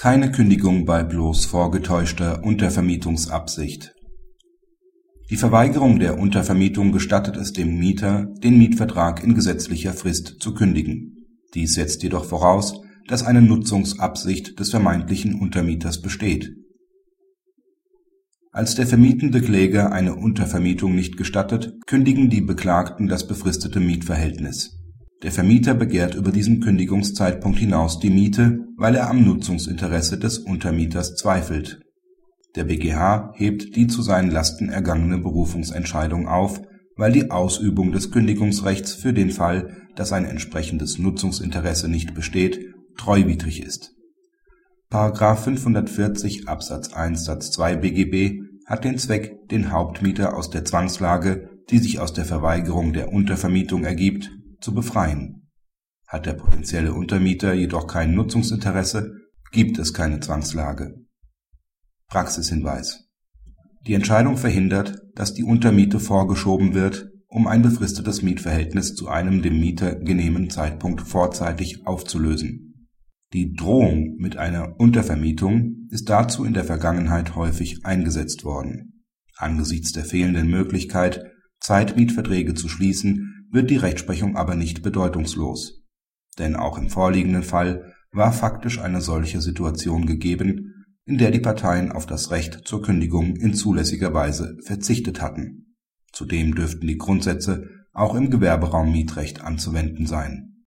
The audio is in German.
Keine Kündigung bei bloß vorgetäuschter Untervermietungsabsicht. Die Verweigerung der Untervermietung gestattet es dem Mieter, den Mietvertrag in gesetzlicher Frist zu kündigen. Dies setzt jedoch voraus, dass eine Nutzungsabsicht des vermeintlichen Untermieters besteht. Als der vermietende Kläger eine Untervermietung nicht gestattet, kündigen die Beklagten das befristete Mietverhältnis der Vermieter begehrt über diesen Kündigungszeitpunkt hinaus die Miete, weil er am Nutzungsinteresse des Untermieters zweifelt. Der BGH hebt die zu seinen Lasten ergangene Berufungsentscheidung auf, weil die Ausübung des Kündigungsrechts für den Fall, dass ein entsprechendes Nutzungsinteresse nicht besteht, treuwidrig ist. § 540 Absatz 1 Satz 2 BGB hat den Zweck, den Hauptmieter aus der Zwangslage, die sich aus der Verweigerung der Untervermietung ergibt zu befreien. Hat der potenzielle Untermieter jedoch kein Nutzungsinteresse, gibt es keine Zwangslage. Praxishinweis Die Entscheidung verhindert, dass die Untermiete vorgeschoben wird, um ein befristetes Mietverhältnis zu einem dem Mieter genehmen Zeitpunkt vorzeitig aufzulösen. Die Drohung mit einer Untervermietung ist dazu in der Vergangenheit häufig eingesetzt worden. Angesichts der fehlenden Möglichkeit, Zeitmietverträge zu schließen wird die Rechtsprechung aber nicht bedeutungslos. Denn auch im vorliegenden Fall war faktisch eine solche Situation gegeben, in der die Parteien auf das Recht zur Kündigung in zulässiger Weise verzichtet hatten. Zudem dürften die Grundsätze auch im Gewerberaummietrecht anzuwenden sein